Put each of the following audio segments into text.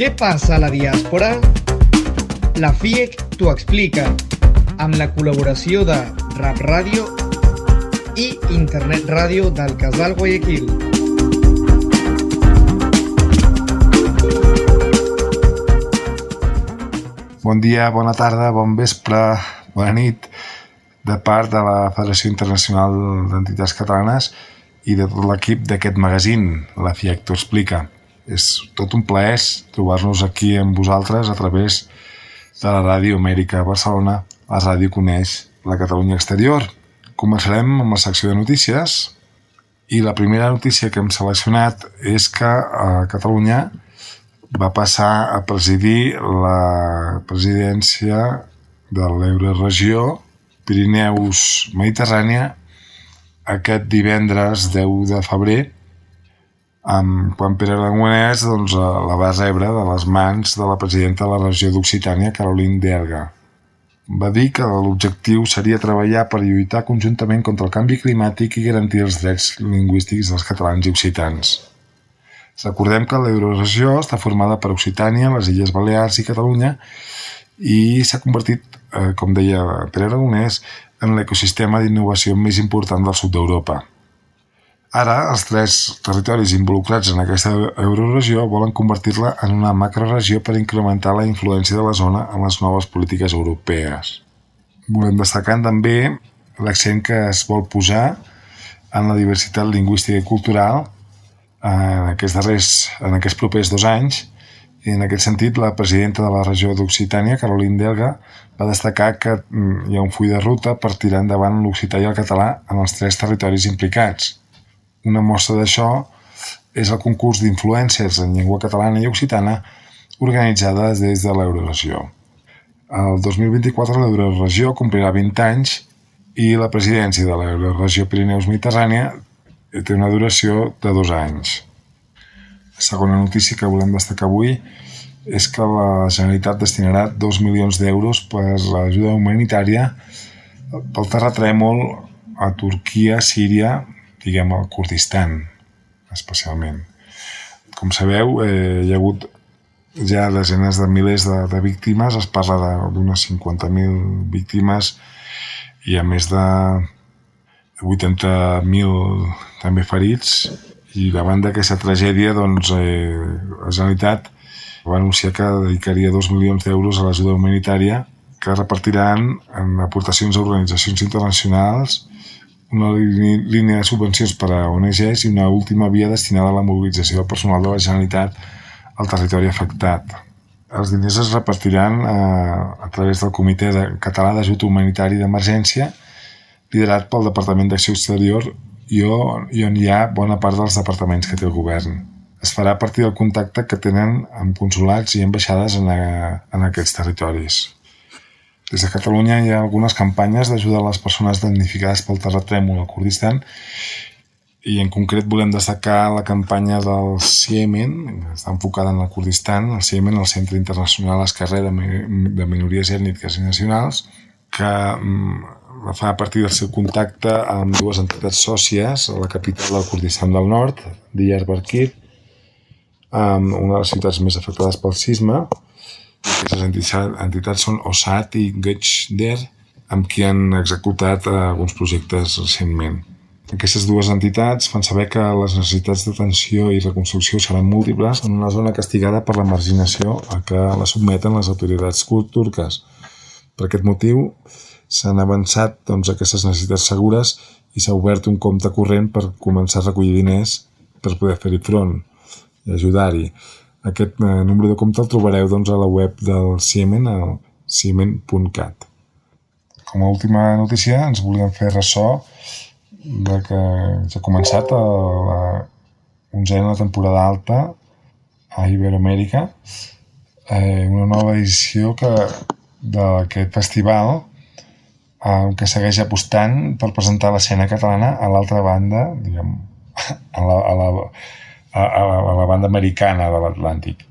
Què passa a la diàspora? La FIEC t'ho explica, amb la col·laboració de Rap Ràdio i Internet Ràdio del Casal Guayaquil. Bon dia, bona tarda, bon vespre, bona nit, de part de la Federació Internacional d'Entitats Catalanes i de tot l'equip d'aquest magazín, la FIEC t'ho explica. És tot un plaer trobar-nos aquí amb vosaltres a través de la Ràdio Amèrica Barcelona, la Ràdio Coneix la Catalunya Exterior. Començarem amb la secció de notícies. I la primera notícia que hem seleccionat és que a Catalunya va passar a presidir la presidència de l'Euroregió Pirineus Mediterrània aquest divendres 10 de febrer amb, quan Pere Aragonès doncs, la va rebre de les mans de la presidenta de la regió d'Occitània, Caroline Derga. Va dir que l'objectiu seria treballar per lluitar conjuntament contra el canvi climàtic i garantir els drets lingüístics dels catalans i occitans. Recordem que l'Euroregió està formada per Occitània, les Illes Balears i Catalunya i s'ha convertit, eh, com deia Pere Aragonès, en l'ecosistema d'innovació més important del sud d'Europa. Ara, els tres territoris involucrats en aquesta euroregió volen convertir-la en una macroregió per incrementar la influència de la zona en les noves polítiques europees. Volem destacar també l'accent que es vol posar en la diversitat lingüística i cultural en aquests darrers, en aquests propers dos anys, i en aquest sentit la presidenta de la regió d'Occitània, Caroline Delga, va destacar que mm, hi ha un full de ruta per tirar endavant l'occità i el català en els tres territoris implicats. Una mostra d'això és el concurs d'influències en llengua catalana i occitana organitzada des de l'Euroregió. El 2024 l'Euroregió complirà 20 anys i la presidència de l'Euroregió Pirineus Mediterrània té una duració de dos anys. La segona notícia que volem destacar avui és que la Generalitat destinarà 2 milions d'euros per l'ajuda humanitària pel terratrèmol a Turquia, Síria, diguem el Kurdistan, especialment. Com sabeu, eh, hi ha hagut ja desenes de milers de, de víctimes, es parla d'unes 50.000 víctimes i a més de 80.000 també ferits i davant d'aquesta tragèdia doncs, eh, la Generalitat va anunciar que dedicaria 2 milions d'euros a l'ajuda humanitària que repartiran en aportacions a organitzacions internacionals una línia de subvencions per a ONGs i una última via destinada a la mobilització del personal de la Generalitat al territori afectat. Els diners es repartiran eh, a través del Comitè de Català d'Ajut Humanitari d'Emergència liderat pel Departament d'Acció Exterior i on, i on hi ha bona part dels departaments que té el govern. Es farà a partir del contacte que tenen amb consulats i ambaixades en, a, en aquests territoris. Des de Catalunya hi ha algunes campanyes d'ajuda a les persones damnificades pel terratrèmol al Kurdistan i en concret volem destacar la campanya del CIEMEN, que està enfocada en el Kurdistan, el CIEMEN, el Centre Internacional Esquerrer de, de Minories Ètniques i Nacionals, que mm, la fa a partir del seu contacte amb dues entitats sòcies a la capital del Kurdistan del Nord, Diyarbakir, una de les ciutats més afectades pel sisme. Aquestes entitats són OSAT i Göçder, amb qui han executat alguns projectes recentment. Aquestes dues entitats fan saber que les necessitats d'atenció i reconstrucció seran múltiples en una zona castigada per la marginació a què la sotmeten les autoritats turques. Per aquest motiu s'han avançat doncs, aquestes necessitats segures i s'ha obert un compte corrent per començar a recollir diners per poder fer-hi front i ajudar-hi. Aquest eh, número de compte el trobareu doncs, a la web del Siemen, al siemen.cat. Com a última notícia ens volíem fer ressò de que s'ha començat a la onzena temporada alta a Iberoamèrica, eh, una nova edició que d'aquest festival eh, que segueix apostant per presentar l'escena catalana a l'altra banda, diguem, a la, a, la, a, a la banda americana de l'Atlàntic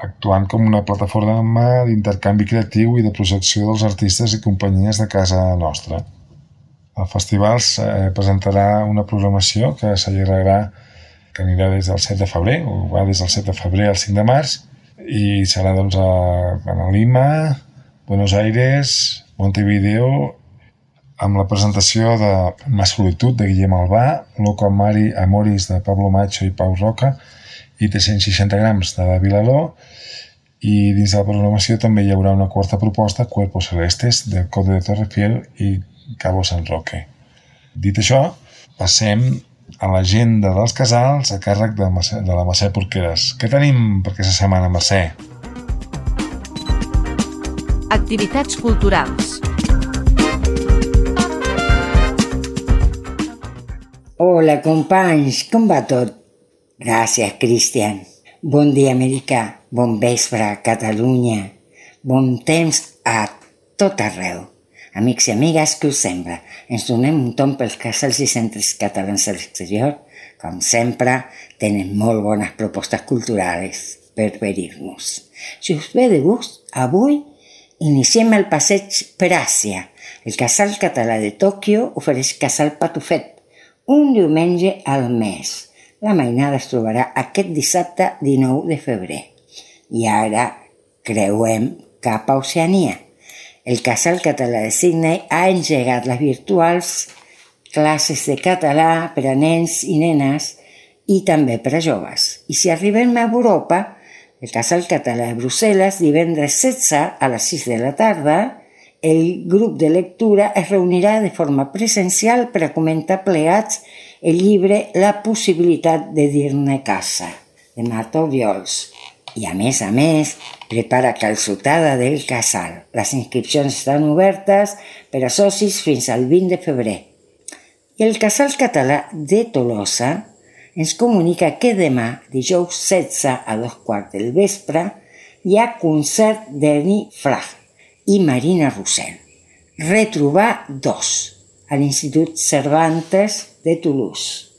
actuant com una plataforma d'intercanvi creatiu i de projecció dels artistes i companyies de casa nostra. El festival eh, presentarà una programació que s'allargarà que anirà des del 7 de febrer, o va des del 7 de febrer al 5 de març, i serà doncs a, a Lima, Buenos Aires, Montevideo, amb la presentació de Ma solitud de Guillem Albà, Loco Amari Amoris de Pablo Macho i Pau Roca i 360 grams de Vilaló i dins de la programació també hi haurà una quarta proposta, Cuerpos Celestes, de Code de Torrefiel i Cabo San Roque. Dit això, passem a l'agenda dels casals a càrrec de, Mercè, de la Mercè Porqueres. Què tenim per aquesta setmana, Mercè? Activitats culturals. Hola, companys, com va tot? Gràcies, Cristian. Bon dia, americà. Bon vespre, Catalunya. Bon temps a tot arreu. Amics i amigues, què us sembla? Ens donem un tom pels casals i centres catalans a l'exterior? Com sempre, tenen molt bones propostes culturals per verir-nos. Si us ve de gust, avui iniciem el passeig per Àsia. El casal català de Tòquio ofereix casal patufet, un diumenge al mes. La mainada es trobarà aquest dissabte 19 de febrer. I ara creuem cap a Oceania. El Casal Català de Sydney ha engegat les virtuals classes de català per a nens i nenes i també per a joves. I si arribem a Europa, el Casal Català de Brussel·les, divendres 16 a les 6 de la tarda, el grup de lectura es reunirà de forma presencial per a comentar plegats el llibre La possibilitat de dir-ne casa, de Marta Oriols. I a més a més, prepara calçotada del casal. Les inscripcions estan obertes per a socis fins al 20 de febrer. I el casal català de Tolosa ens comunica que demà, dijous 16 a dos quarts del vespre, hi ha concert d'Erni Frag i Marina Rossell. Retrobar dos a l'Institut Cervantes de Toulouse.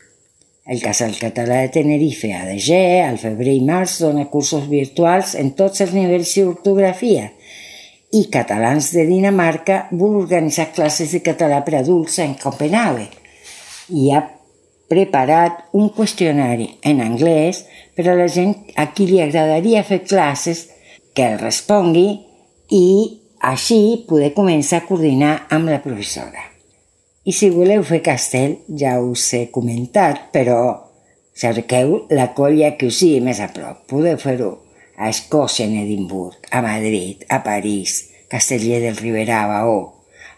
El Casal Català de Tenerife ADG al febrer i març dona cursos virtuals en tots els nivells d'ortografia i Catalans de Dinamarca vol organitzar classes de català per adults en Copenhague i ha preparat un qüestionari en anglès per a la gent a qui li agradaria fer classes que el respongui i així poder començar a coordinar amb la professora. I si voleu fer castell, ja us he comentat, però cerqueu la colla que us sigui més a prop. Podeu fer-ho a Escòcia, en Edimburg, a Madrid, a París, Casteller del Ribera, a Baó,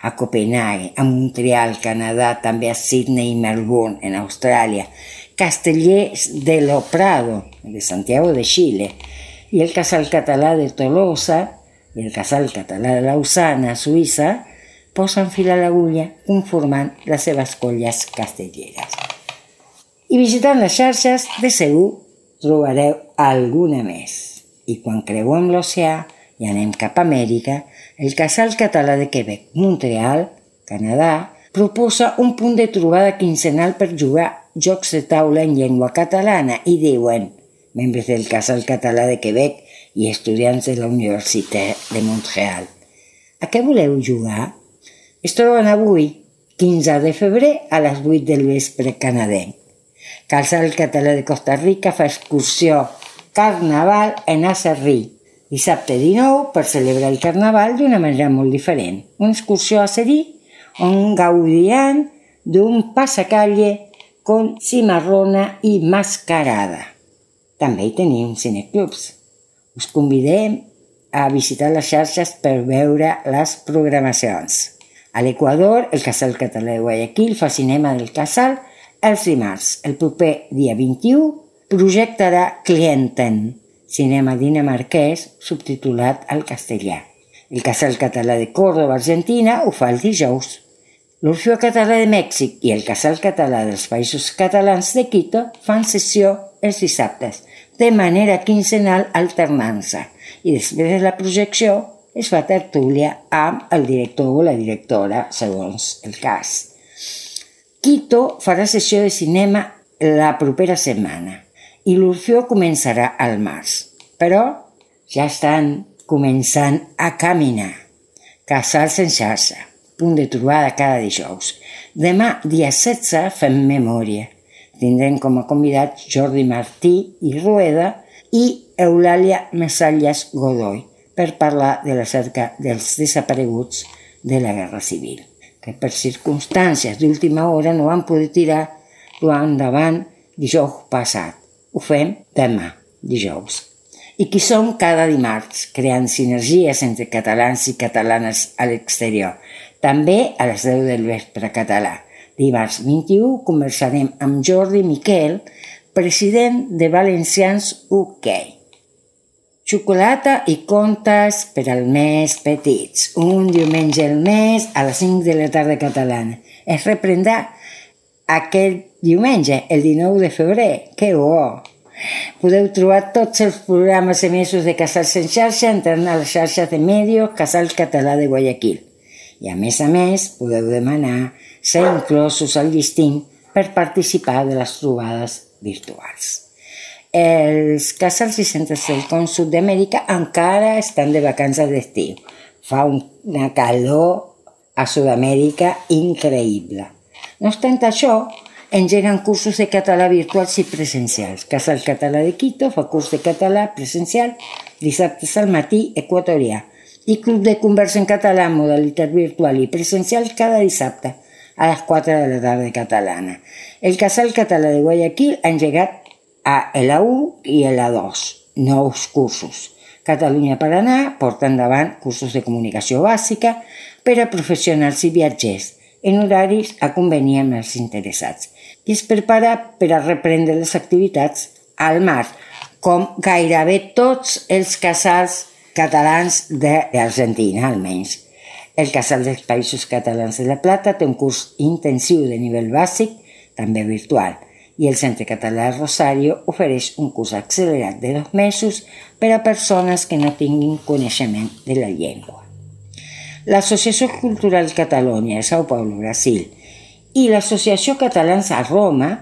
a Copenhague, a Montreal, Canadà, també a Sydney i Melbourne, en Austràlia, Castellers de Lo Prado, de Santiago de Xile, i el Casal Català de Tolosa, i el Casal Català de Lausana, Suïssa, posen fil a l'agulla conformant les seves colles castelleres. I visitant les xarxes, de segur trobareu alguna més. I quan creuem l'oceà i anem cap a Amèrica, el Casal Català de Quebec, Montreal, Canadà, proposa un punt de trobada quincenal per jugar jocs de taula en llengua catalana i diuen membres del Casal Català de Quebec i estudiants de la Universitat de Montreal. A què voleu jugar? Es troben avui, 15 de febrer, a les 8 del vespre canadenc. Calçal Català de Costa Rica fa excursió Carnaval en Acerrí. Dissabte 19 per celebrar el Carnaval d'una manera molt diferent. Una excursió a Serí on gaudiran d'un passacalle con cimarrona i mascarada. També hi tenim cineclubs. Us convidem a visitar les xarxes per veure les programacions. A l'Equador, el Casal Català de Guayaquil fa cinema del Casal els dimarts. El proper dia 21 projectarà Clienten, cinema dinamarquès subtitulat al castellà. El Casal Català de Córdoba, Argentina, ho fa el dijous. L'Orfeo Català de Mèxic i el Casal Català dels Països Catalans de Quito fan sessió els dissabtes, de manera quinzenal alternant-se, i després de la projecció es fa tertúlia amb el director o la directora, segons el cas. Quito farà sessió de cinema la propera setmana i l'Orfeo començarà al març, però ja estan començant a caminar. Casals en xarxa, punt de trobada cada dijous. Demà, dia 16, fem memòria. Tindrem com a convidats Jordi Martí i Rueda i Eulàlia Mesallas Godoy per parlar de la cerca dels desapareguts de la Guerra Civil, que per circumstàncies d'última hora no van poder tirar-lo endavant dijous passat. Ho fem demà, dijous i qui som cada dimarts, creant sinergies entre catalans i catalanes a l'exterior. També a les 10 del vespre català. Dimarts 21 conversarem amb Jordi Miquel, president de Valencians UK. Xocolata i contes per al més petits. Un diumenge al mes a les 5 de la tarda catalana. Es reprendrà aquest diumenge, el 19 de febrer. Que bo! Podeu trobar tots els programes emesos de Casals en xarxa entrant a les xarxes de Medios Casal Català de Guayaquil. I a més a més podeu demanar ser inclosos al llistint per participar de les trobades virtuals. Els casals i centres del Consum d'Amèrica encara estan de vacances d'estiu. Fa una calor a Sud-amèrica increïble. No obstant això, engeguen cursos de català virtuals i presencials. Casal Català de Quito fa curs de català presencial dissabtes al matí equatorià i Club de Conversa en Català modalitat virtual i presencial cada dissabte a les 4 de la tarda catalana. El Casal Català de Guayaquil ha engegat a l'A1 i l'A2, nous cursos. Catalunya per anar porta endavant cursos de comunicació bàsica per a professionals i viatgers en horaris a convenir amb els interessats i es prepara per a reprendre les activitats al mar, com gairebé tots els casals catalans d'Argentina, almenys. El Casal dels Països Catalans de la Plata té un curs intensiu de nivell bàsic, també virtual, i el Centre Català de Rosario ofereix un curs accelerat de dos mesos per a persones que no tinguin coneixement de la llengua. L'Associació Cultural Catalunya de Sao Paulo, Brasil, i l'Associació Catalans a Roma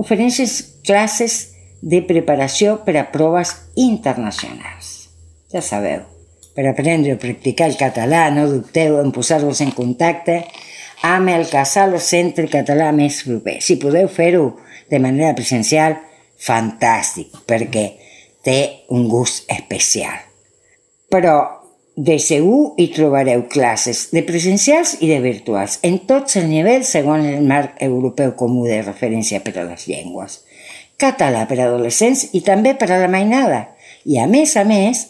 ofereixen classes de preparació per a proves internacionals. Ja sabeu, per aprendre o practicar el català no dubteu en posar-vos en contacte amb el casal o centre català més proper. Si podeu fer-ho de manera presencial, fantàstic, perquè té un gust especial. Però de segur hi trobareu classes de presencials i de virtuals, en tots els nivells segons el marc europeu comú de referència per a les llengües. Català per a adolescents i també per a la mainada. I a més a més,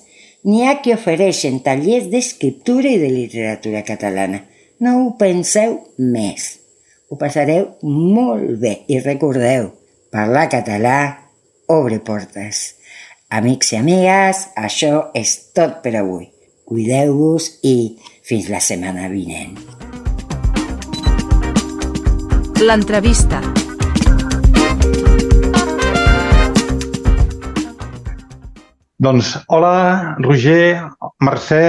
n'hi ha que ofereixen tallers d'escriptura i de literatura catalana. No ho penseu més. Ho passareu molt bé i recordeu, parlar català obre portes. Amics i amigues, això és tot per avui. Cuideu-vos i fins la setmana vinent. L'entrevista. Doncs, hola, Roger, Mercè,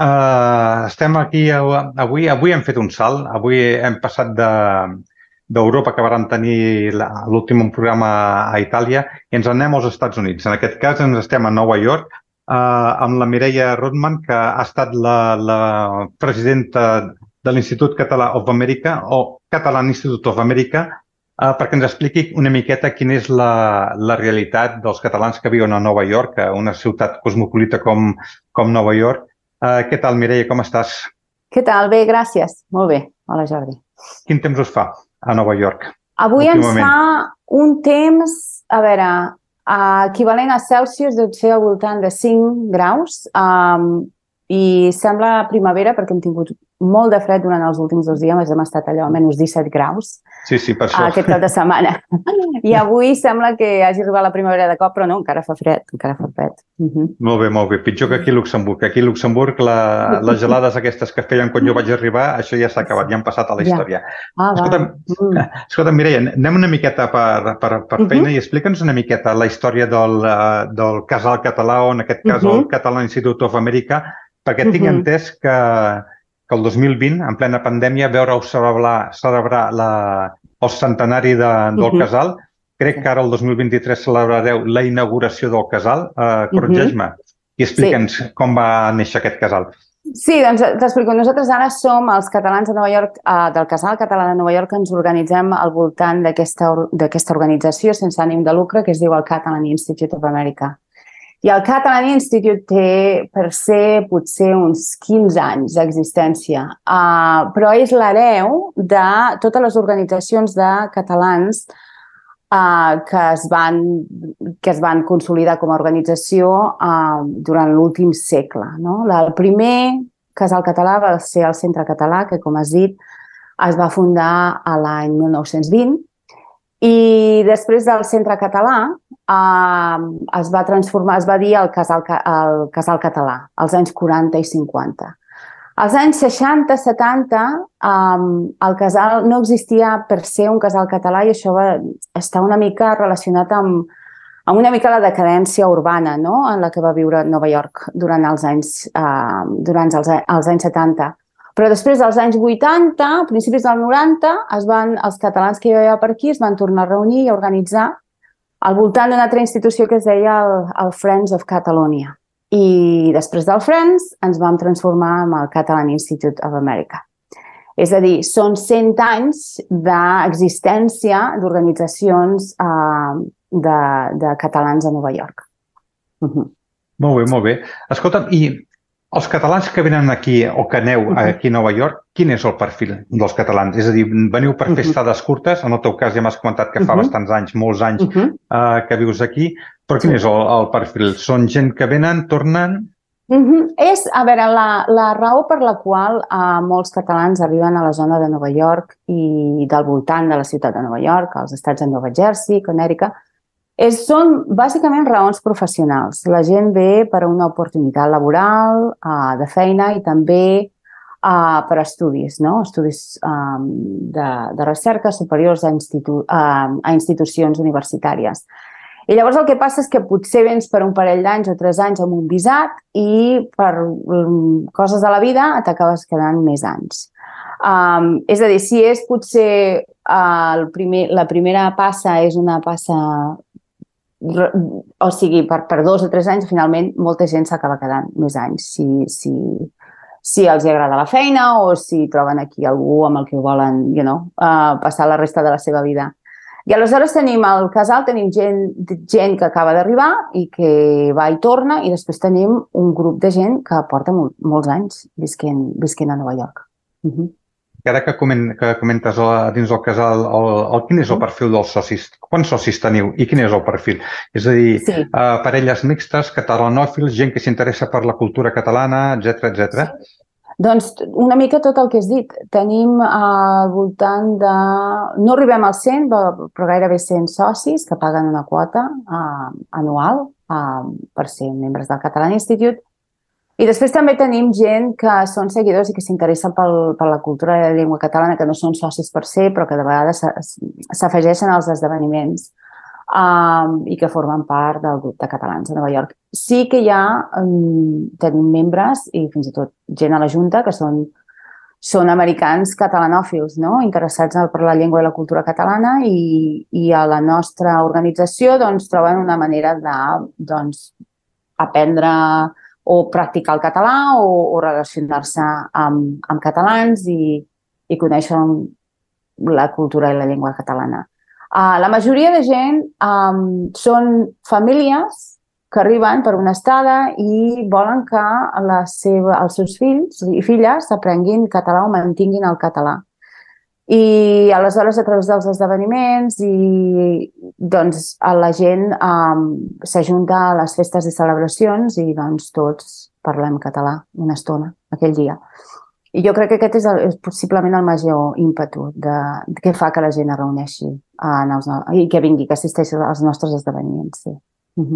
eh, estem aquí avui. Avui hem fet un salt. Avui hem passat de d'Europa que vàrem tenir l'últim programa a Itàlia i ens anem als Estats Units. En aquest cas ens estem a Nova York eh, amb la Mireia Rodman, que ha estat la, la presidenta de l'Institut Català of America o Catalan Institute of America, eh, perquè ens expliqui una miqueta quina és la, la realitat dels catalans que viuen a Nova York, una ciutat cosmopolita com, com Nova York. Eh, què tal, Mireia, com estàs? Què tal? Bé, gràcies. Molt bé. Hola, Jordi. Quin temps us fa? a Nova York? Avui ens fa un temps, a veure, uh, equivalent a Celsius deu ser al voltant de 5 graus um, i sembla primavera perquè hem tingut molt de fred durant els últims dos dies, hem estat allò a menys 17 graus sí, sí, per això. aquest cap de setmana. I avui sembla que hagi arribat la primavera de cop, però no, encara fa fred, encara fa fred. Uh -huh. Molt bé, molt bé. Pitjor que aquí a Luxemburg. Aquí a Luxemburg la, les gelades aquestes que feien quan jo vaig arribar, això ja s'ha acabat, ja han passat a la història. Ja. Ah, escolta'm, mm. escolta'm, Mireia, anem una miqueta per, per, per feina uh -huh. i explica'ns una miqueta la història del, uh, del casal català, o en aquest cas uh -huh. el Català Institute of America, perquè tinc uh -huh. entès que que el 2020, en plena pandèmia, veure-ho celebrar, celebrar la, el centenari de, del uh -huh. casal. Crec que ara el 2023 celebrareu la inauguració del casal. Uh, Corregeix-me uh -huh. i explica'ns sí. com va néixer aquest casal. Sí, doncs t'explico. Nosaltres ara som els catalans de Nova York, eh, del Casal Català de Nova York, que ens organitzem al voltant d'aquesta organització sense ànim de lucre que es diu el Catalan Institute of America. I el Catalan Institute té per ser potser uns 15 anys d'existència, uh, però és l'hereu de totes les organitzacions de catalans uh, que, es van, que es van consolidar com a organització uh, durant l'últim segle. No? El primer casal català va ser el Centre Català, que, com has dit, es va fundar a l'any 1920 i després del Centre Català eh, es va transformar, es va dir el Casal, el Casal Català, als anys 40 i 50. Als anys 60-70 um, el casal no existia per ser un casal català i això va estar una mica relacionat amb, amb una mica la decadència urbana no? en la que va viure Nova York durant els anys, durant els, els anys 70. Però després dels anys 80, a principis del 90, es van, els catalans que hi havia per aquí es van tornar a reunir i a organitzar al voltant d'una altra institució que es deia el, el Friends of Catalonia. I després del Friends ens vam transformar en el Catalan Institute of America. És a dir, són 100 anys d'existència d'organitzacions eh, de, de catalans a Nova York. Uh -huh. Molt bé, molt bé. Escolta'm, i els catalans que venen aquí o que aneu aquí a Nova York, quin és el perfil dels catalans? És a dir, veniu per fer estades curtes, en el teu cas ja m'has comentat que fa bastants anys, molts anys, uh, que vius aquí, però quin és el, el perfil? Són gent que venen, tornen... Uh -huh. És, a veure, la, la raó per la qual uh, molts catalans arriben a la zona de Nova York i del voltant de la ciutat de Nova York, als estats de Nova Jersey, Connecticut, és, són bàsicament raons professionals. La gent ve per una oportunitat laboral, uh, de feina i també uh, per estudis, no? estudis um, de, de recerca superiors a, institu uh, a institucions universitàries. I llavors el que passa és que potser vens per un parell d'anys o tres anys amb un visat i per um, coses de la vida t'acabes quedant més anys. Um, és a dir, si és potser uh, el primer, la primera passa és una passa o sigui, per, per dos o tres anys, finalment, molta gent s'acaba quedant més anys si, si, si els agrada la feina o si troben aquí algú amb el que volen you know, uh, passar la resta de la seva vida. I aleshores tenim al casal, tenim gent, gent que acaba d'arribar i que va i torna, i després tenim un grup de gent que porta mol, molts anys visquent, visquent a Nova York. Uh -huh ara que, coment, que comentes a, dins del casal, el, el, quin és el perfil dels socis? Quants socis teniu i quin és el perfil? És a dir, sí. uh, parelles mixtes, catalanòfils, gent que s'interessa per la cultura catalana, etc etc. Sí. Doncs una mica tot el que has dit. Tenim al voltant de... No arribem al 100, però gairebé 100 socis que paguen una quota uh, anual uh, per ser membres del Catalan Institute i després també tenim gent que són seguidors i que s'interessen per la cultura de la llengua catalana, que no són socis per ser, però que de vegades s'afegeixen als esdeveniments um, i que formen part del grup de catalans de Nova York. Sí que hi ha, um, tenim membres i fins i tot gent a la Junta que són són americans catalanòfils, no? interessats per la llengua i la cultura catalana i, i a la nostra organització doncs, troben una manera de doncs, aprendre o practicar el català o, o relacionar-se amb, amb catalans i, i conèixer la cultura i la llengua catalana. Uh, la majoria de gent um, són famílies que arriben per una estada i volen que la seva, els seus fills i filles aprenguin català o mantinguin el català. I aleshores, a través dels esdeveniments, i doncs la gent um, s'ajunta a les festes i celebracions i doncs tots parlem català una estona aquell dia. I jo crec que aquest és, el, és possiblement el major ímpetu de, de què fa que la gent es reuneixi en els, i que vingui, que assisteixi als nostres esdeveniments. Sí.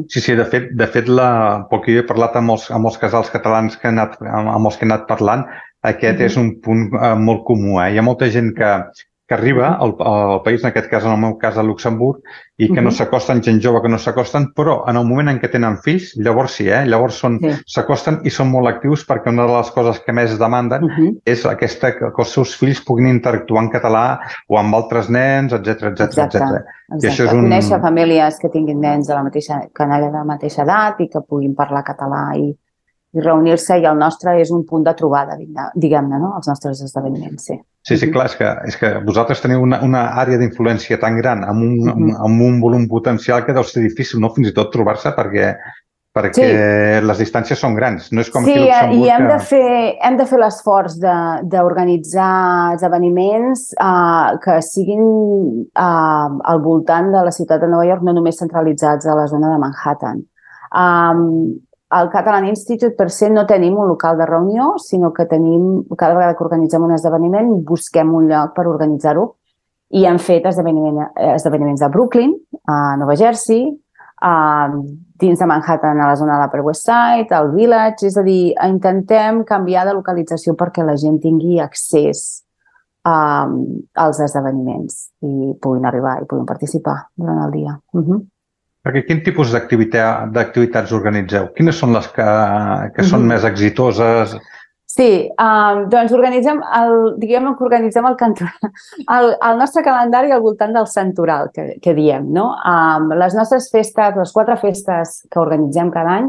Sí, sí, de fet, de fet la, jo he parlat amb els, amb els casals catalans que he anat, amb els que he anat parlant, aquest és un punt uh, molt comú. Eh? Hi ha molta gent que, que arriba al, al país, en aquest cas, en el meu cas, a Luxemburg, i que no s'acosten, gent jove que no s'acosten, però en el moment en què tenen fills, llavors sí, eh? llavors s'acosten sí. i són molt actius perquè una de les coses que més demanden uh -huh. és aquesta, que els seus fills puguin interactuar en català o amb altres nens, etc etc etc. I això és un... Conèixer famílies que tinguin nens de la mateixa, que de la mateixa edat i que puguin parlar català i, i reunir-se i el nostre és un punt de trobada, diguem-ne, no? els nostres esdeveniments, sí. Sí, sí, clar, és que, és que vosaltres teniu una, una àrea d'influència tan gran, amb un, mm -hmm. amb un volum potencial que deu ser difícil, no?, fins i tot trobar-se perquè, perquè sí. les distàncies són grans. No és com sí, aquí a Luxemburg i hem, que... de fer, hem de fer l'esforç d'organitzar esdeveniments uh, que siguin uh, al voltant de la ciutat de Nova York, no només centralitzats a la zona de Manhattan. Um, al Catalan Institute, per ser, no tenim un local de reunió, sinó que tenim, cada vegada que organitzem un esdeveniment, busquem un lloc per organitzar-ho i hem fet esdeveniment, esdeveniments a Brooklyn, a Nova Jersey, a, dins de Manhattan, a la zona de l'Upper West Side, al Village, és a dir, intentem canviar de localització perquè la gent tingui accés a, als esdeveniments i puguin arribar i puguin participar durant el dia. Uh -huh. Perquè quin tipus d'activitats organitzeu? Quines són les que, que són mm -hmm. més exitoses? Sí, um, doncs organitzem el, diguem que organitzem el, el, el nostre calendari al voltant del Santoral, que, que diem, no? Um, les nostres festes, les quatre festes que organitzem cada any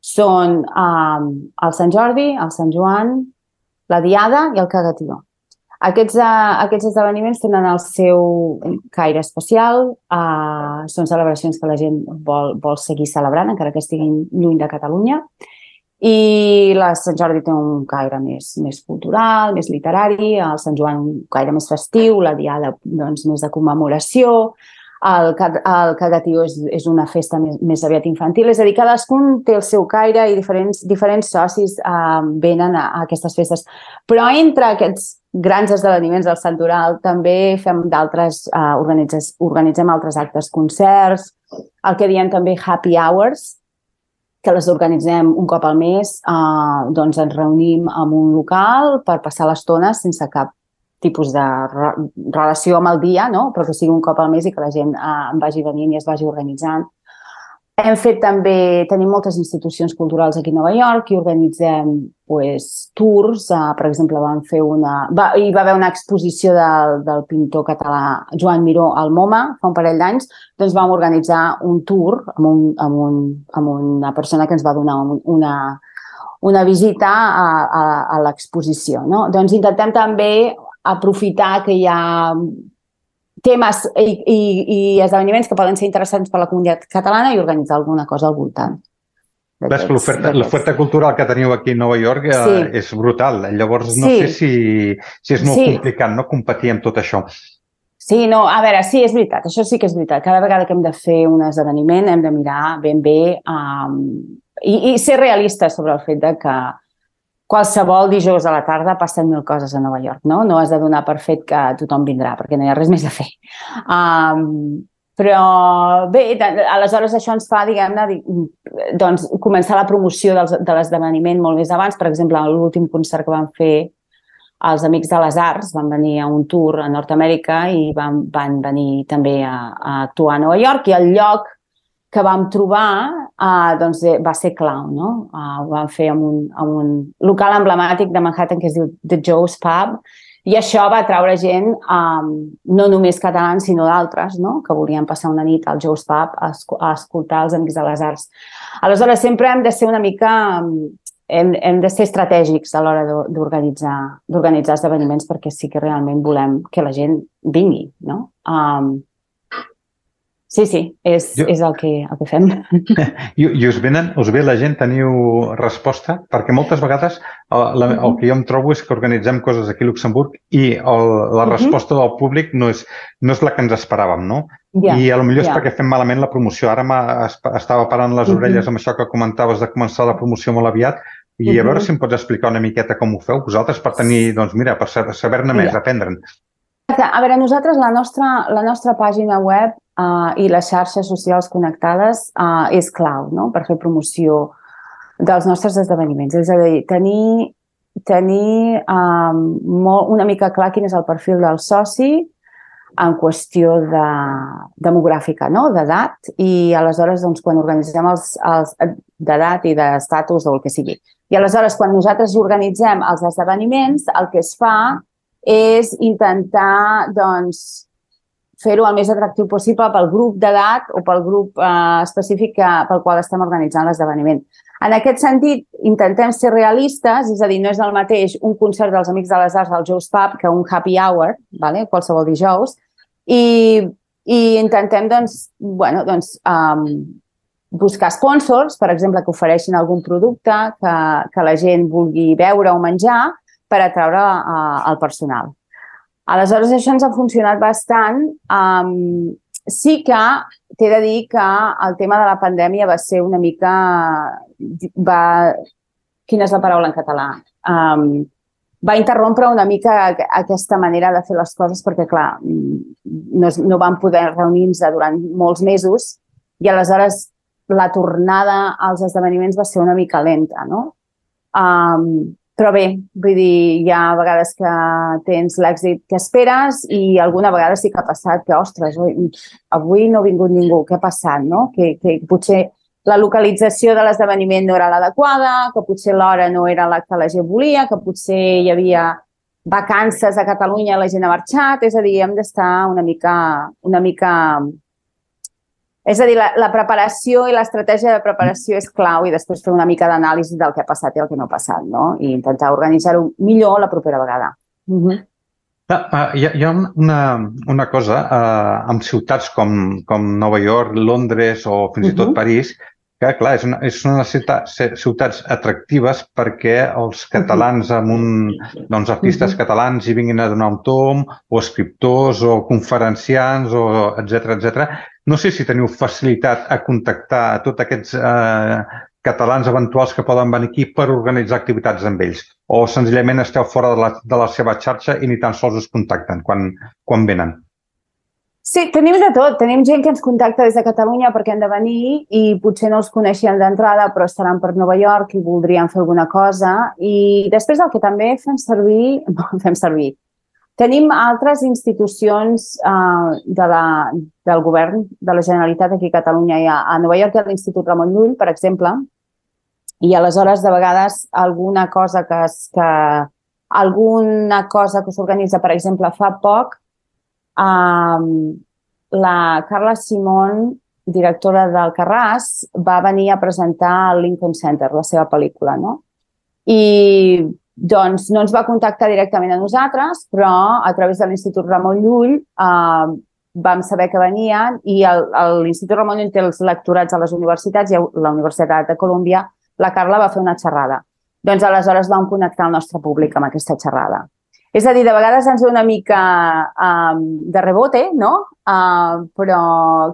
són um, el Sant Jordi, el Sant Joan, la Diada i el Cagatió. Aquests, uh, aquests esdeveniments tenen el seu caire especial, uh, són celebracions que la gent vol, vol seguir celebrant, encara que estiguin lluny de Catalunya, i la Sant Jordi té un caire més, més cultural, més literari, el Sant Joan un caire més festiu, la Diada doncs, més de commemoració, el, el Cagatiu és, és una festa més, més aviat infantil, és a dir, cadascun té el seu caire i diferents, diferents socis uh, venen a, a aquestes festes. Però entre aquests grans esdeveniments del Santoral també fem d'altres, uh, organitzem, altres actes, concerts, el que diem també happy hours, que les organitzem un cop al mes, uh, doncs ens reunim en un local per passar l'estona sense cap tipus de re relació amb el dia, no? però que sigui un cop al mes i que la gent eh, vagi venint i es vagi organitzant. Hem fet també, tenim moltes institucions culturals aquí a Nova York i organitzem pues, tours. Uh, per exemple, vam fer una... Va, hi va haver una exposició del, del pintor català Joan Miró al MoMA fa un parell d'anys. Doncs vam organitzar un tour amb, un, amb, un, amb una persona que ens va donar una, una visita a, a, a l'exposició. No? Doncs intentem també aprofitar que hi ha temes i, i, i esdeveniments que poden ser interessants per a la comunitat catalana i organitzar alguna cosa al voltant. Ves que l'oferta cultural que teniu aquí a Nova York eh, sí. és brutal. Llavors, no sí. sé si, si és molt sí. complicat no competir amb tot això. Sí, no, a veure, sí, és veritat, això sí que és veritat. Cada vegada que hem de fer un esdeveniment hem de mirar ben bé um, i, i ser realistes sobre el fet de que qualsevol dijous a la tarda passen mil coses a Nova York, no? No has de donar per fet que tothom vindrà, perquè no hi ha res més a fer. Um, però bé, aleshores això ens fa, diguem-ne, doncs, començar la promoció dels, de l'esdeveniment molt més abans. Per exemple, l'últim concert que vam fer els Amics de les Arts van venir a un tour a Nord-Amèrica i van, van venir també a, a actuar a Nova York i el lloc que vam trobar uh, doncs, eh, va ser clau. No? Uh, ho vam fer amb un, amb un local emblemàtic de Manhattan que es diu The Joe's Pub i això va atraure gent, um, no només catalans, sinó d'altres, no? que volien passar una nit al Joe's Pub a, a escoltar els Amics de les Arts. Aleshores, sempre hem de ser una mica... Hem, hem de ser estratègics a l'hora d'organitzar esdeveniments perquè sí que realment volem que la gent vingui. No? Um, Sí, sí, és, jo... és el, que, el que fem. I, I us, venen, us ve la gent, teniu resposta? Perquè moltes vegades el, la, uh -huh. el que jo em trobo és que organitzem coses aquí a Luxemburg i el, la resposta uh -huh. del públic no és, no és la que ens esperàvem, no? Yeah, I a lo millor yeah. és perquè fem malament la promoció. Ara estava parant les uh -huh. orelles amb això que comentaves de començar la promoció molt aviat i uh -huh. a veure si em pots explicar una miqueta com ho feu vosaltres per tenir, doncs mira, per saber-ne més, yeah. aprendre'n. A veure, nosaltres la nostra, la nostra pàgina web uh, i les xarxes socials connectades uh, és clau no? per fer promoció dels nostres esdeveniments. És a dir, tenir, tenir um, molt, una mica clar quin és el perfil del soci en qüestió de, demogràfica, no? d'edat, i aleshores doncs, quan organitzem els, els d'edat i d'estatus o el que sigui. I aleshores, quan nosaltres organitzem els esdeveniments, el que es fa és intentar doncs, fer-ho el més atractiu possible pel grup d'edat o pel grup eh, específic que, pel qual estem organitzant l'esdeveniment. En aquest sentit, intentem ser realistes, és a dir, no és el mateix un concert dels Amics de les Arts del Joe's Pub que un happy hour, vale? qualsevol dijous, i, i intentem doncs, bueno, doncs, um, buscar sponsors, per exemple, que ofereixin algun producte que, que la gent vulgui veure o menjar per atraure uh, el personal. Aleshores, això ens ha funcionat bastant. Um, sí que t'he de dir que el tema de la pandèmia va ser una mica... Va... Quina és la paraula en català? Um, va interrompre una mica aquesta manera de fer les coses perquè, clar, no, no vam poder reunir-nos durant molts mesos i aleshores la tornada als esdeveniments va ser una mica lenta, no? Um, però bé, vull dir, hi ha vegades que tens l'èxit que esperes i alguna vegada sí que ha passat que, ostres, avui no ha vingut ningú, què ha passat, no? Que, que potser la localització de l'esdeveniment no era l'adequada, que potser l'hora no era la que la gent volia, que potser hi havia vacances a Catalunya la gent ha marxat, és a dir, hem d'estar una mica, una mica és a dir, la, la preparació i l'estratègia de preparació és clau i després fer una mica d'anàlisi del que ha passat i el que no ha passat, no? I intentar organitzar-ho millor la propera vegada. Uh -huh. Ah, hi, ha, hi ha una, una cosa, eh, amb ciutats com, com Nova York, Londres o fins i tot uh -huh. París, que, clar, és una, és una ciutat, ciutats atractives perquè els catalans amb un, doncs, artistes uh -huh. catalans hi vinguin a donar un tom, o escriptors, o conferenciants, o etc etc no sé si teniu facilitat a contactar a tots aquests eh, catalans eventuals que poden venir aquí per organitzar activitats amb ells o senzillament esteu fora de la, de la seva xarxa i ni tan sols us contacten quan, quan venen? Sí, tenim de tot. Tenim gent que ens contacta des de Catalunya perquè han de venir i potser no els coneixien d'entrada però estaran per Nova York i voldrien fer alguna cosa. I després el que també fem servir, fem servir, Tenim altres institucions uh, de la, del govern de la Generalitat aquí a Catalunya. Hi ha, a Nova York hi ha l'Institut Ramon Llull, per exemple, i aleshores de vegades alguna cosa que, es, que alguna cosa que s'organitza, per exemple, fa poc, um, la Carla Simón, directora del Carràs, va venir a presentar al Lincoln Center, la seva pel·lícula, no? I doncs no ens va contactar directament a nosaltres, però a través de l'Institut Ramon Llull eh, vam saber que venien i l'Institut Ramon Llull té els lectorats a les universitats i a la Universitat de Colòmbia la Carla va fer una xerrada. Doncs aleshores vam connectar el nostre públic amb aquesta xerrada. És a dir, de vegades ens ve una mica um, de rebote, no? Uh, però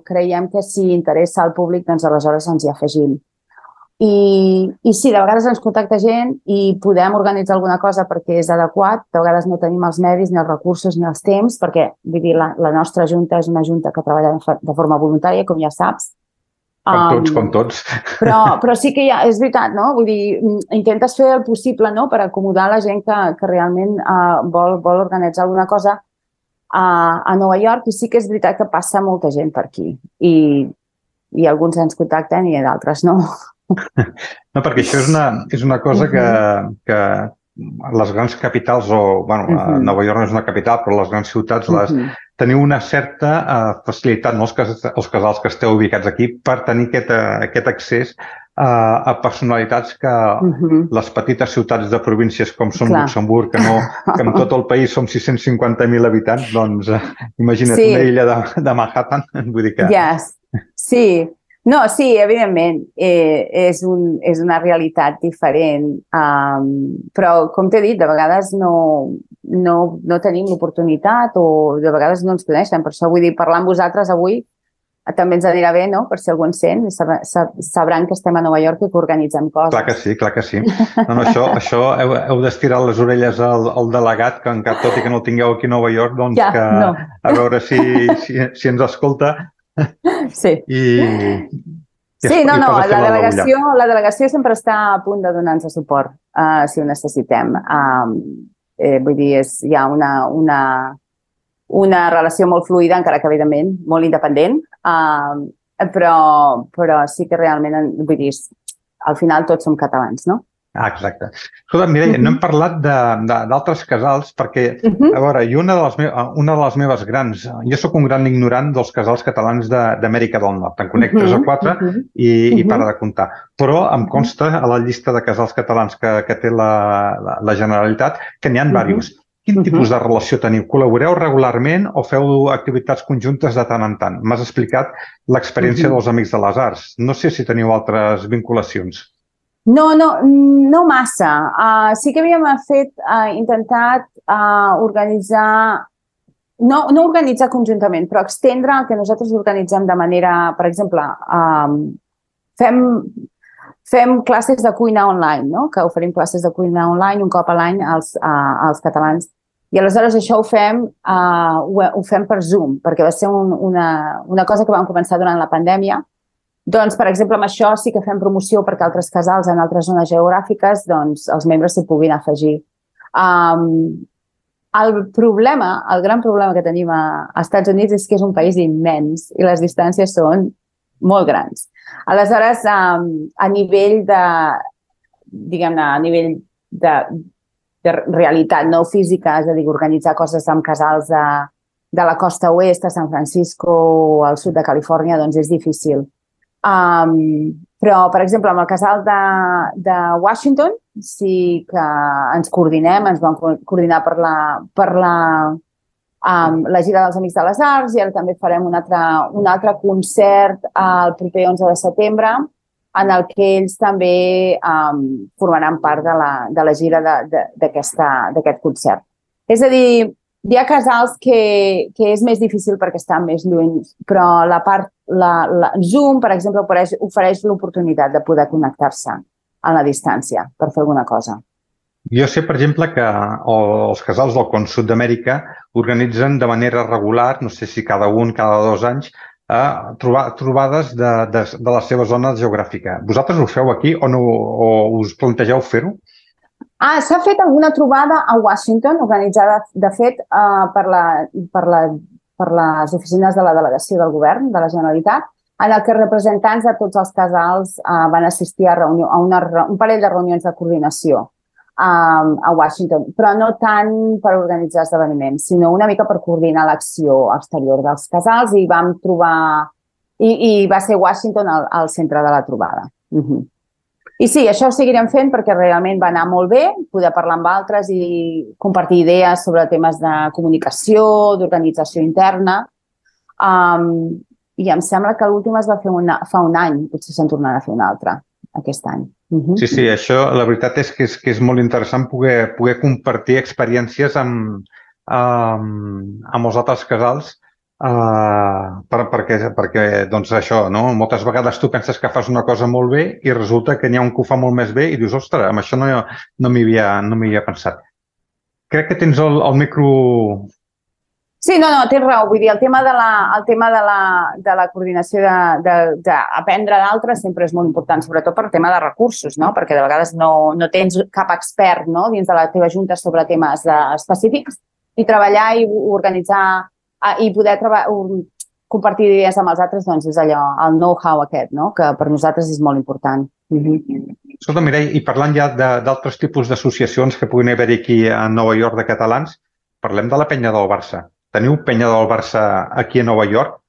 creiem que si interessa al públic, doncs aleshores ens hi afegim. I, I sí, de vegades ens contacta gent i podem organitzar alguna cosa perquè és adequat. De vegades no tenim els medis, ni els recursos, ni els temps, perquè vull dir, la, la nostra junta és una junta que treballa de forma voluntària, com ja saps. Com tots, um, com tots. Però, però sí que ja, és veritat, no? Vull dir, intentes fer el possible no? per acomodar la gent que, que realment uh, vol, vol organitzar alguna cosa a, a Nova York i sí que és veritat que passa molta gent per aquí i, i alguns ens contacten i d'altres no. No, perquè això és una, és una cosa que, que les grans capitals, o, bueno, uh -huh. Nova York no és una capital, però les grans ciutats les, uh -huh. teniu una certa uh, facilitat, no? els, cas, els casals que esteu ubicats aquí, per tenir aquest, uh, aquest accés a, a personalitats que uh -huh. les petites ciutats de províncies com són Clar. Luxemburg, que, no, que en tot el país som 650.000 habitants, doncs uh, imagina't sí. una illa de, de Manhattan, vull dir que... Yes. Sí, no, sí, evidentment, eh, és, un, és una realitat diferent, um, però com t'he dit, de vegades no, no, no tenim l'oportunitat o de vegades no ens coneixen. Per això vull dir, parlar amb vosaltres avui també ens anirà bé, no?, per si algú ens sent, sabran que estem a Nova York i que organitzem coses. Clar que sí, clar que sí. No, no, això, això heu, heu d'estirar les orelles al, al delegat, que encara tot i que no el tingueu aquí a Nova York, doncs ja, que no. a veure si, si, si ens escolta. Sí. I, sí, no, no, la delegació, la delegació sempre està a punt de donar-nos suport, uh, si ho necessitem. Um, eh, vull dir, és, hi ha una, una, una relació molt fluida, encara que evidentment molt independent, uh, però, però sí que realment, vull dir, al final tots som catalans, no? Ah, exacte. Escolta, Mireia, uh -huh. no hem parlat d'altres casals perquè, uh -huh. a veure, i una de, les una de les meves grans... Jo sóc un gran ignorant dels casals catalans d'Amèrica de, del Nord. En conec uh -huh. o quatre uh -huh. i, uh -huh. i para de comptar. Però em consta a la llista de casals catalans que, que té la, la, la Generalitat que n'hi ha uh -huh. diversos. Quin tipus de relació teniu? Col·laboreu regularment o feu activitats conjuntes de tant en tant? M'has explicat l'experiència dels Amics de les Arts. No sé si teniu altres vinculacions. No, no, no massa. Uh, sí que havíem fet, uh, intentat uh, organitzar, no, no organitzar conjuntament, però extendre el que nosaltres organitzem de manera, per exemple, um, fem, fem classes de cuina online, no? que oferim classes de cuina online un cop a l'any als, uh, als catalans i aleshores això ho fem, uh, ho, ho fem per Zoom, perquè va ser un, una, una cosa que vam començar durant la pandèmia. Doncs, per exemple, amb això sí que fem promoció perquè altres casals en altres zones geogràfiques doncs, els membres s'hi puguin afegir. Um, el problema, el gran problema que tenim a, als Estats Units és que és un país immens i les distàncies són molt grans. Aleshores, um, a nivell de, diguem-ne, a nivell de, de realitat no física, és a dir, organitzar coses amb casals de, de la costa oest a San Francisco o al sud de Califòrnia, doncs és difícil. Um, però, per exemple, amb el casal de, de Washington sí que ens coordinem, ens vam coordinar per la, per la, um, la gira dels Amics de les Arts i ara també farem un altre, un altre concert el proper 11 de setembre en el que ells també um, formaran part de la, de la gira d'aquest concert. És a dir, hi ha casals que, que és més difícil perquè estan més lluny, però la part, la, la Zoom, per exemple, ofereix, ofereix l'oportunitat de poder connectar-se a la distància per fer alguna cosa. Jo sé, per exemple, que els casals del Con Sud d'Amèrica organitzen de manera regular, no sé si cada un, cada dos anys, a trobar trobades de, de, de la seva zona geogràfica. Vosaltres ho feu aquí o, no, o us plantegeu fer-ho? Ah, s'ha fet alguna trobada a Washington, organitzada, de fet, uh, per, la, per, la, per les oficines de la delegació del govern de la Generalitat, en el que representants de tots els casals uh, van assistir a, reunió, a una, un parell de reunions de coordinació um, a Washington, però no tant per organitzar esdeveniments, sinó una mica per coordinar l'acció exterior dels casals i vam trobar... I, i va ser Washington al, al centre de la trobada. Uh -huh. I sí, això ho seguirem fent perquè realment va anar molt bé, poder parlar amb altres i compartir idees sobre temes de comunicació, d'organització interna. Um, I em sembla que l'última es va fer una, fa un any, potser se'n tornarà a fer un altre aquest any. Uh -huh. Sí, sí, això la veritat és que és, que és molt interessant poder, poder compartir experiències amb, amb, amb els altres casals uh, per, perquè, perquè doncs això, no? moltes vegades tu penses que fas una cosa molt bé i resulta que n'hi ha un que ho fa molt més bé i dius, ostres, amb això no, no m'hi havia, no havia pensat. Crec que tens el, el micro Sí, no, no, tens raó. Vull dir, el tema de la, el tema de la, de la coordinació d'aprendre d'altres sempre és molt important, sobretot per tema de recursos, no? perquè de vegades no, no tens cap expert no? dins de la teva junta sobre temes de, específics i treballar i organitzar i poder compartir idees amb els altres, doncs és allò, el know-how aquest, no? que per nosaltres és molt important. Mm -hmm. Escolta, Mireia, i parlant ja d'altres tipus d'associacions que puguin haver aquí a Nova York de catalans, parlem de la penya del Barça. Teniu penya del Barça aquí a Nova York?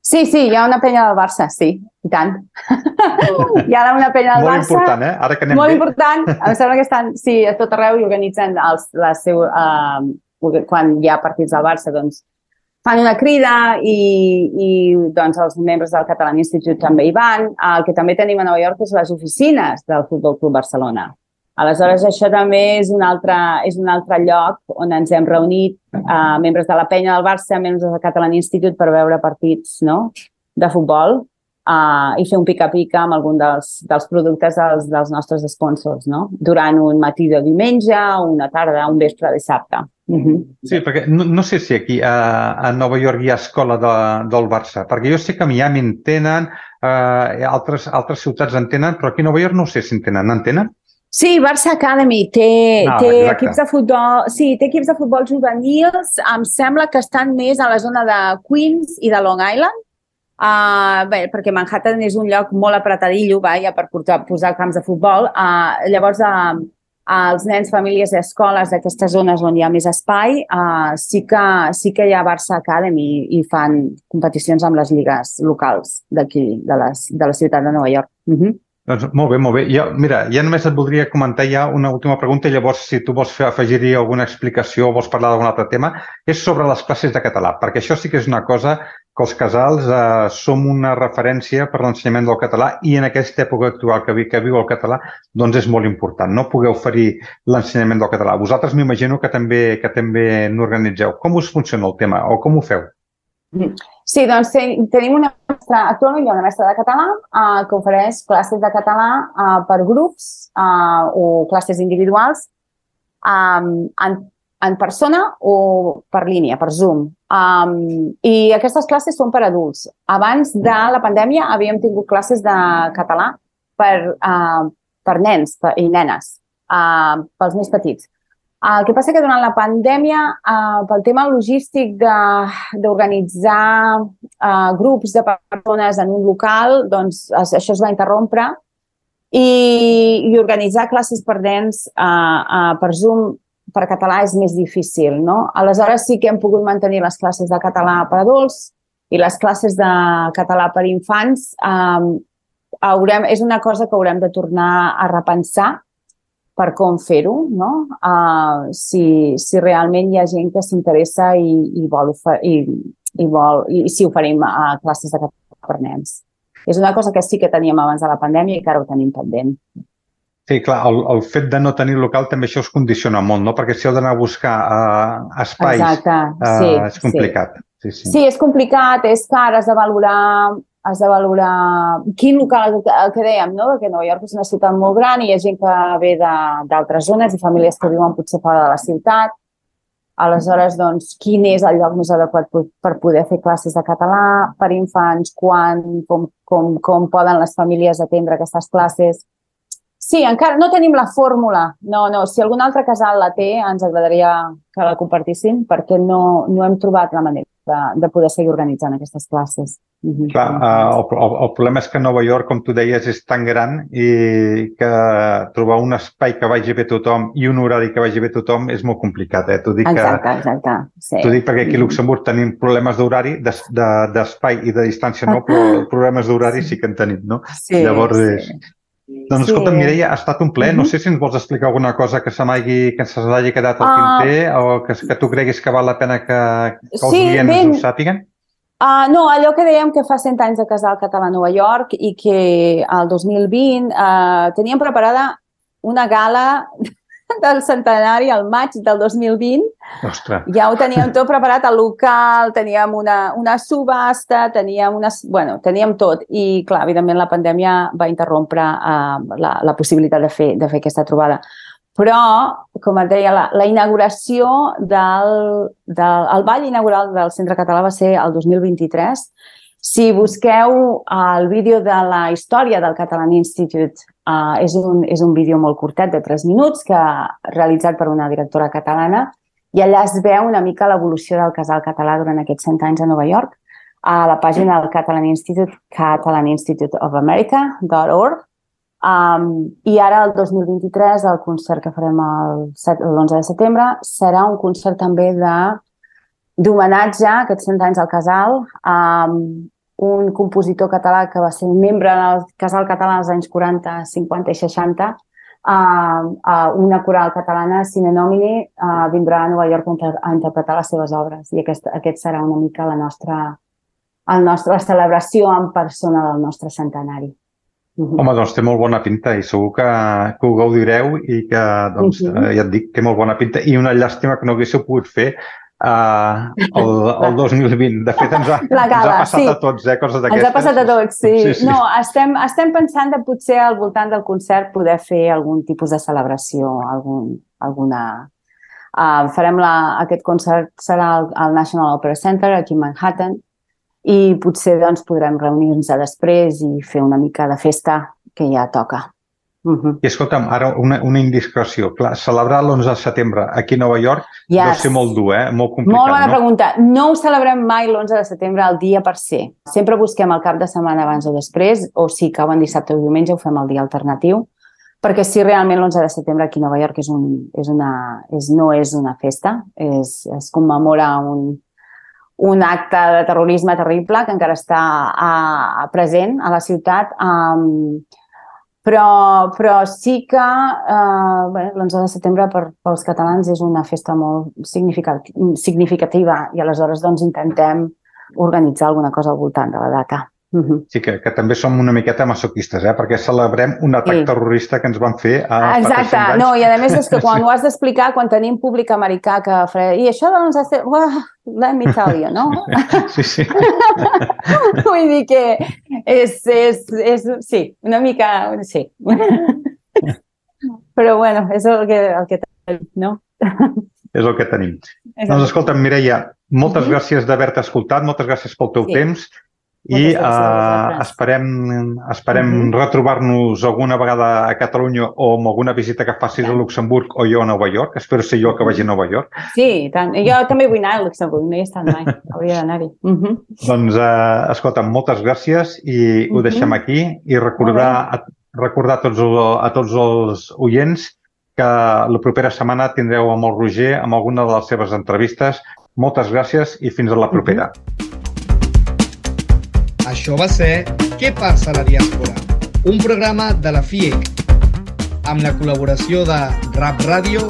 Sí, sí, hi ha una penya del Barça, sí, i tant. hi ha una penya del molt Barça. Molt important, eh? Ara que anem Molt bé. important. Em sembla que estan, sí, a tot arreu i organitzen els, la seu, uh, quan hi ha partits del Barça, doncs fan una crida i, i doncs, els membres del Catalan Institute també hi van. El que també tenim a Nova York és les oficines del Futbol Club Barcelona. Aleshores, això també és un altre, és un altre lloc on ens hem reunit eh, membres de la penya del Barça, membres del Catalan Institute per veure partits no? de futbol uh, i fer un pica-pica amb algun dels, dels productes dels, dels nostres sponsors, no? Durant un matí de diumenge, una tarda, un vespre de dissabte. Uh -huh. Sí, perquè no, no sé si aquí a, a Nova York hi ha escola de, del Barça, perquè jo sé que a Miami en tenen, eh, altres, altres ciutats en tenen, però aquí a Nova York no sé si en tenen. En tenen? Sí, Barça Academy té, Ah, té exacte. equips de futbol, sí, té equips de futbol juvenils, em sembla que estan més a la zona de Queens i de Long Island, uh, bé, perquè Manhattan és un lloc molt apretadillo, vaja, per portar, posar camps de futbol. Uh, llavors, uh, els nens, famílies i escoles d'aquestes zones on hi ha més espai, uh, sí, que, sí que hi ha Barça Academy i fan competicions amb les lligues locals d'aquí, de, les, de la ciutat de Nova York. Uh -huh. Doncs molt bé, molt bé. Jo, mira, ja només et voldria comentar ja una última pregunta i llavors si tu vols afegir-hi alguna explicació o vols parlar d'algun altre tema, és sobre les classes de català, perquè això sí que és una cosa que els casals eh, som una referència per l'ensenyament del català i en aquesta època actual que, vi, que viu el català doncs és molt important, no? Poder oferir l'ensenyament del català. Vosaltres m'imagino que també que també n'organitzeu. Com us funciona el tema o com ho feu? Sí, doncs ten, tenim una mestra, actualment hi ha una mestra de català uh, que ofereix classes de català uh, per grups uh, o classes individuals um, en, en persona o per línia, per Zoom. Um, I aquestes classes són per adults. Abans de la pandèmia havíem tingut classes de català per, uh, per nens per, i nenes, uh, pels més petits. El que passa que durant la pandèmia, eh, pel tema logístic de- d'organitzar eh, grups de persones en un local, doncs això es va interrompre i, i organitzar classes per nens eh, eh, per Zoom per català és més difícil, no? Aleshores sí que hem pogut mantenir les classes de català per adults i les classes de català per infants eh, haurem, és una cosa que haurem de tornar a repensar per com fer-ho, no? Uh, si, si realment hi ha gent que s'interessa i, i, vol, i, i, vol, i si oferim uh, classes de català per nens. És una cosa que sí que teníem abans de la pandèmia i que ara ho tenim pendent. Sí, clar, el, el fet de no tenir local també això us condiciona molt, no? Perquè si heu d'anar a buscar uh, espais Exacte, uh, sí, és complicat. Sí, sí. Sí, és complicat, és car, has de valorar, has de valorar quin local, el que dèiem, no? que Nova York és una ciutat molt gran i hi ha gent que ve de- d'altres zones i famílies que viuen potser fora de la ciutat. Aleshores, doncs, quin és el lloc més adequat per poder fer classes de català per infants, quan, com, com, com poden les famílies atendre aquestes classes. Sí, encara no tenim la fórmula. No, no, si algun altre casal la té, ens agradaria que la compartissin perquè no, no hem trobat la manera de, de poder seguir organitzant aquestes classes. Mhm. Clar, uh, el, el, el problema és que Nova York, com tu deies, és tan gran i que trobar un espai que vagi bé tothom i un horari que vagi bé tothom és molt complicat. Eh? T'ho dic, que, Exacte, exacte. Sí. t'ho dic perquè aquí a Luxemburg tenim problemes d'horari, d'es- de- d'espai i de distància no, però problemes d'horari sí que en tenim, no? Sí, Llavors sí. és... Doncs Sí. escolta, Mireia, ha estat un plaer. No sé si ens vols explicar alguna cosa que se m'hagi que se hagi quedat al Ah. tinter o que, que tu creguis que val la pena que, que els Sí, clients ben- ho sàpiguen. Uh, no, allò que dèiem que fa 100 anys de casal català a Nova York i que el 2020 uh, teníem preparada una gala del centenari al maig del 2020 Ostres, ja ho teníem tot preparat al local, teníem una, una subhasta, teníem, unes, bueno, teníem tot. I, clar, evidentment la pandèmia va interrompre uh, la, la possibilitat de fer, de fer aquesta trobada. Però, com et deia, la, la inauguració del, del... El ball inaugural del Centre Català va ser el 2023. Si busqueu el vídeo de la història del Catalan Institute, uh, és, un, és un vídeo molt curtet, de 3 minuts, que realitzat per una directora catalana, i allà es veu una mica l'evolució del casal català durant aquests 100 anys a Nova York, a la pàgina del Catalan Institute, catalaninstituteofamerica.org, um, i ara el 2023, el concert que farem el set- l'11 de setembre, serà un concert també de d'homenatge a aquests 100 anys al casal, um, un compositor català que va ser membre del casal català als anys 40, 50 i 60, uh, uh, una coral catalana, Cine Nomini, uh, vindrà a Nova York a interpretar les seves obres i aquest, aquest serà una mica la nostra, el nostre, la celebració en persona del nostre centenari. Home, doncs té molt bona pinta i segur que, que ho gaudireu i que, doncs, uh -huh. ja et dic, té molt bona pinta i una llàstima que no haguéssiu pogut fer uh, el, el 2020. De fet, ens ha, La gala, ens ha passat sí. a tots, eh, coses d'aquestes. Ens ha passat a tots, sí. sí, sí. No, estem, estem pensant de potser al voltant del concert poder fer algun tipus de celebració, algun, alguna... Uh, farem la, aquest concert serà al, al National Opera Center, aquí a Manhattan, i potser doncs, podrem reunir-nos després i fer una mica de festa que ja toca. Uh -huh. I escolta'm, ara una, una indiscreció. Clar, celebrar l'11 de setembre aquí a Nova York yes. deu ser molt dur, eh? Molt complicat, Molt bona no? pregunta. No ho celebrem mai l'11 de setembre el dia per ser. Sempre busquem el cap de setmana abans o després, o si cau en dissabte o diumenge ho fem el dia alternatiu, perquè si realment l'11 de setembre aquí a Nova York és un, és una, és, no és una festa, és, es commemora un, un acte de terrorisme terrible que encara està a, a present a la ciutat. Um, però, però sí que uh, bé, l'11 de setembre per, pels catalans és una festa molt significativa, significativa i aleshores doncs, intentem organitzar alguna cosa al voltant de la data. Uh -huh. Sí, que, que també som una miqueta masoquistes, eh? perquè celebrem un atac Sí. terrorista que ens van fer a Exacte, 300 anys. no, i a més és que quan ho has d'explicar, quan tenim públic americà que i això l'11 de setembre, well, let me tell you, no? Sí, sí. Vull dir que és, és, és, sí, una mica, sí. Però bueno, és el que, el que tenim, no? És el que tenim. És Doncs escolta'm, Mireia, moltes Mhm. gràcies d'haver-te escoltat, moltes gràcies pel teu Sí. temps i uh, esperem, esperem Mhm. retrobar-nos alguna vegada a Catalunya o amb alguna visita que facis a Luxemburg o jo a Nova York. Espero ser jo que vagi a Nova York. Sí, tant. Jo també vull anar a Luxemburg, no hi he estat mai. Hauria d'anar-hi. Uh -huh. Doncs, uh, escolta'm, moltes gràcies i ho Mhm. deixem aquí i recordar, a, recordar a, tots, el- a tots els oients que la propera setmana tindreu amb el Roger amb alguna de les seves entrevistes. Moltes gràcies i fins a la propera. Això va ser Què passa a la diàspora? Un programa de la FIEC amb la col·laboració de Rap Ràdio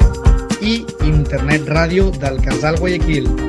i Internet Ràdio del Casal Guayaquil.